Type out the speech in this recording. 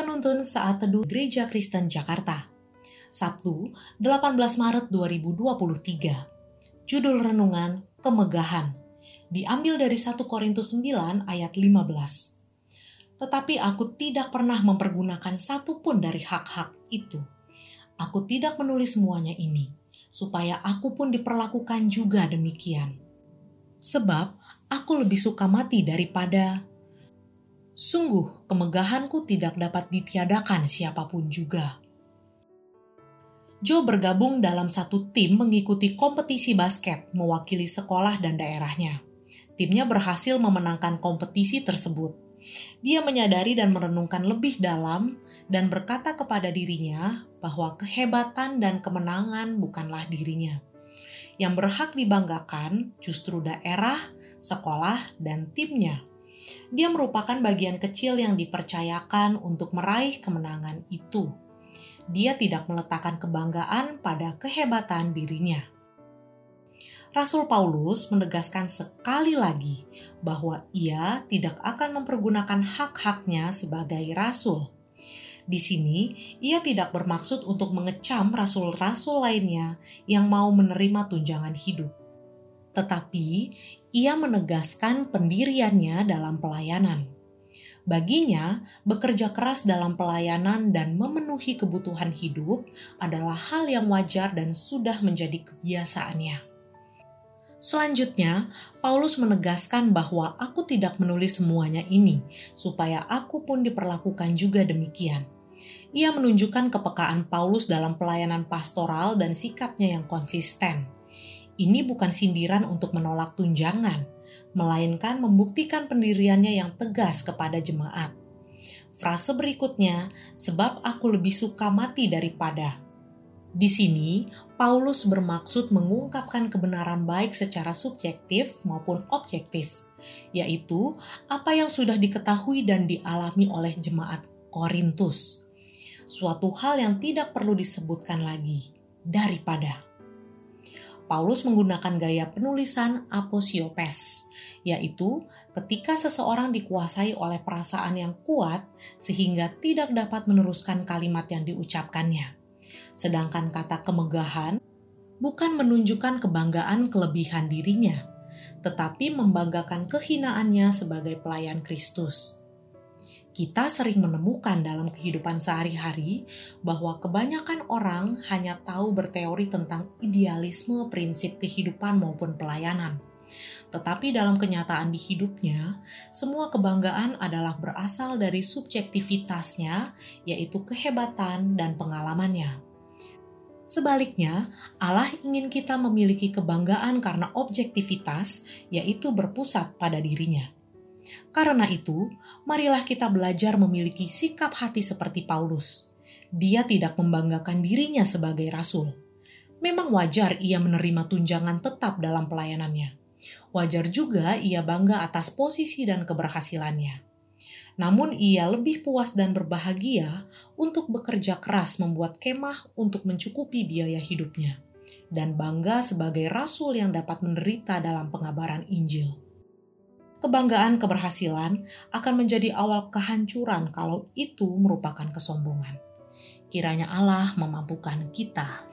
Penuntun Saat Teduh Gereja Kristen Jakarta. Sabtu, 18 Maret 2023. Judul renungan Kemegahan. Diambil dari 1 Korintus 9 ayat 15. Tetapi aku tidak pernah mempergunakan satu pun dari hak-hak itu. Aku tidak menulis semuanya ini, supaya aku pun diperlakukan juga demikian. Sebab aku lebih suka mati daripada Sungguh, kemegahanku tidak dapat ditiadakan siapa pun juga. Joe bergabung dalam satu tim mengikuti kompetisi basket mewakili sekolah dan daerahnya. Timnya berhasil memenangkan kompetisi tersebut. Dia menyadari dan merenungkan lebih dalam dan berkata kepada dirinya bahwa kehebatan dan kemenangan bukanlah dirinya. Yang berhak dibanggakan justru daerah, sekolah, dan timnya dia merupakan bagian kecil yang dipercayakan untuk meraih kemenangan itu. Dia tidak meletakkan kebanggaan pada kehebatan dirinya. Rasul Paulus menegaskan sekali lagi bahwa ia tidak akan mempergunakan hak-haknya sebagai rasul. Di sini, ia tidak bermaksud untuk mengecam rasul-rasul lainnya yang mau menerima tunjangan hidup tetapi ia menegaskan pendiriannya dalam pelayanan. Baginya, bekerja keras dalam pelayanan dan memenuhi kebutuhan hidup adalah hal yang wajar dan sudah menjadi kebiasaannya. Selanjutnya, Paulus menegaskan bahwa aku tidak menulis semuanya ini, supaya aku pun diperlakukan juga demikian. Ia menunjukkan kepekaan Paulus dalam pelayanan pastoral dan sikapnya yang konsisten ini bukan sindiran untuk menolak tunjangan, melainkan membuktikan pendiriannya yang tegas kepada jemaat. Frase berikutnya, sebab aku lebih suka mati daripada. Di sini, Paulus bermaksud mengungkapkan kebenaran baik secara subjektif maupun objektif, yaitu apa yang sudah diketahui dan dialami oleh jemaat Korintus. Suatu hal yang tidak perlu disebutkan lagi daripada. Paulus menggunakan gaya penulisan aposiopes, yaitu ketika seseorang dikuasai oleh perasaan yang kuat sehingga tidak dapat meneruskan kalimat yang diucapkannya. Sedangkan kata kemegahan bukan menunjukkan kebanggaan kelebihan dirinya, tetapi membanggakan kehinaannya sebagai pelayan Kristus kita sering menemukan dalam kehidupan sehari-hari bahwa kebanyakan orang hanya tahu berteori tentang idealisme prinsip kehidupan maupun pelayanan. Tetapi dalam kenyataan di hidupnya, semua kebanggaan adalah berasal dari subjektivitasnya, yaitu kehebatan dan pengalamannya. Sebaliknya, Allah ingin kita memiliki kebanggaan karena objektivitas, yaitu berpusat pada dirinya. Karena itu, marilah kita belajar memiliki sikap hati seperti Paulus. Dia tidak membanggakan dirinya sebagai rasul. Memang wajar ia menerima tunjangan tetap dalam pelayanannya. Wajar juga ia bangga atas posisi dan keberhasilannya. Namun ia lebih puas dan berbahagia untuk bekerja keras membuat kemah untuk mencukupi biaya hidupnya dan bangga sebagai rasul yang dapat menderita dalam pengabaran Injil kebanggaan keberhasilan akan menjadi awal kehancuran kalau itu merupakan kesombongan. Kiranya Allah memampukan kita.